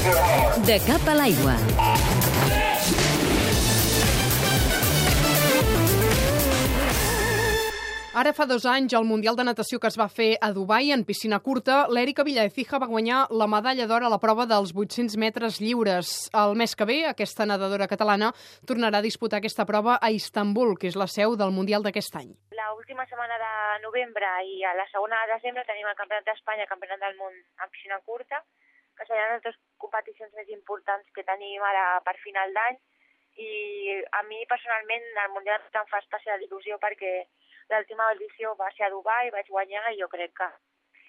De cap a l'aigua. Ara fa dos anys, al Mundial de Natació que es va fer a Dubai en piscina curta, l'Èrica Villaecija va guanyar la medalla d'or a la prova dels 800 metres lliures. El mes que ve, aquesta nedadora catalana tornarà a disputar aquesta prova a Istanbul, que és la seu del Mundial d'aquest any. La última setmana de novembre i a la segona de desembre tenim el Campionat d'Espanya, Campionat del Món en piscina curta, que seran les dues competicions més importants que tenim ara per final d'any i a mi personalment el Mundial em fa especial il·lusió perquè l'última edició va ser a Dubai, vaig guanyar i jo crec que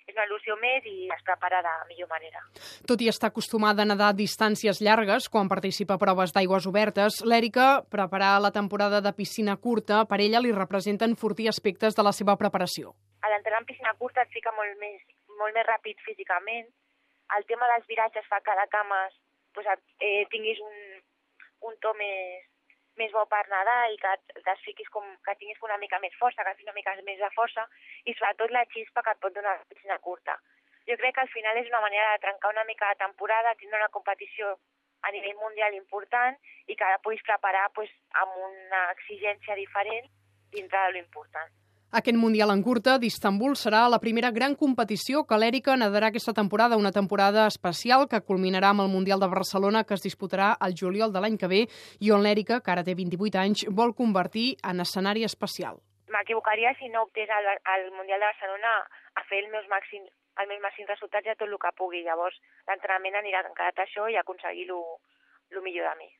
és una il·lusió més i es prepara de millor manera. Tot i estar acostumada a nedar a distàncies llargues, quan participa a proves d'aigües obertes, l'Èrica preparar la temporada de piscina curta per ella li representa enfortir aspectes de la seva preparació. A l'entrenar en piscina curta et fica molt més, molt més ràpid físicament. El tema dels viratges fa que la cama pues, eh, tinguis un, un to més, més bo per nedar i que et fiquis com, que tinguis una mica més força, que una mica més de força i sobretot la xispa que et pot donar la piscina curta. Jo crec que al final és una manera de trencar una mica la temporada, tindre una competició a nivell mundial important i que la puguis preparar pues, amb una exigència diferent dintre de lo important. Aquest Mundial en curta d'Istanbul serà la primera gran competició que l'Èrica nedarà aquesta temporada, una temporada especial que culminarà amb el Mundial de Barcelona que es disputarà al juliol de l'any que ve i on l'Èrica, que ara té 28 anys, vol convertir en escenari especial. M'equivocaria si no optés al, al Mundial de Barcelona a fer els meus màxims els meus màxims resultats i tot el que pugui. Llavors, l'entrenament anirà encarat a això i aconseguir el millor de mi.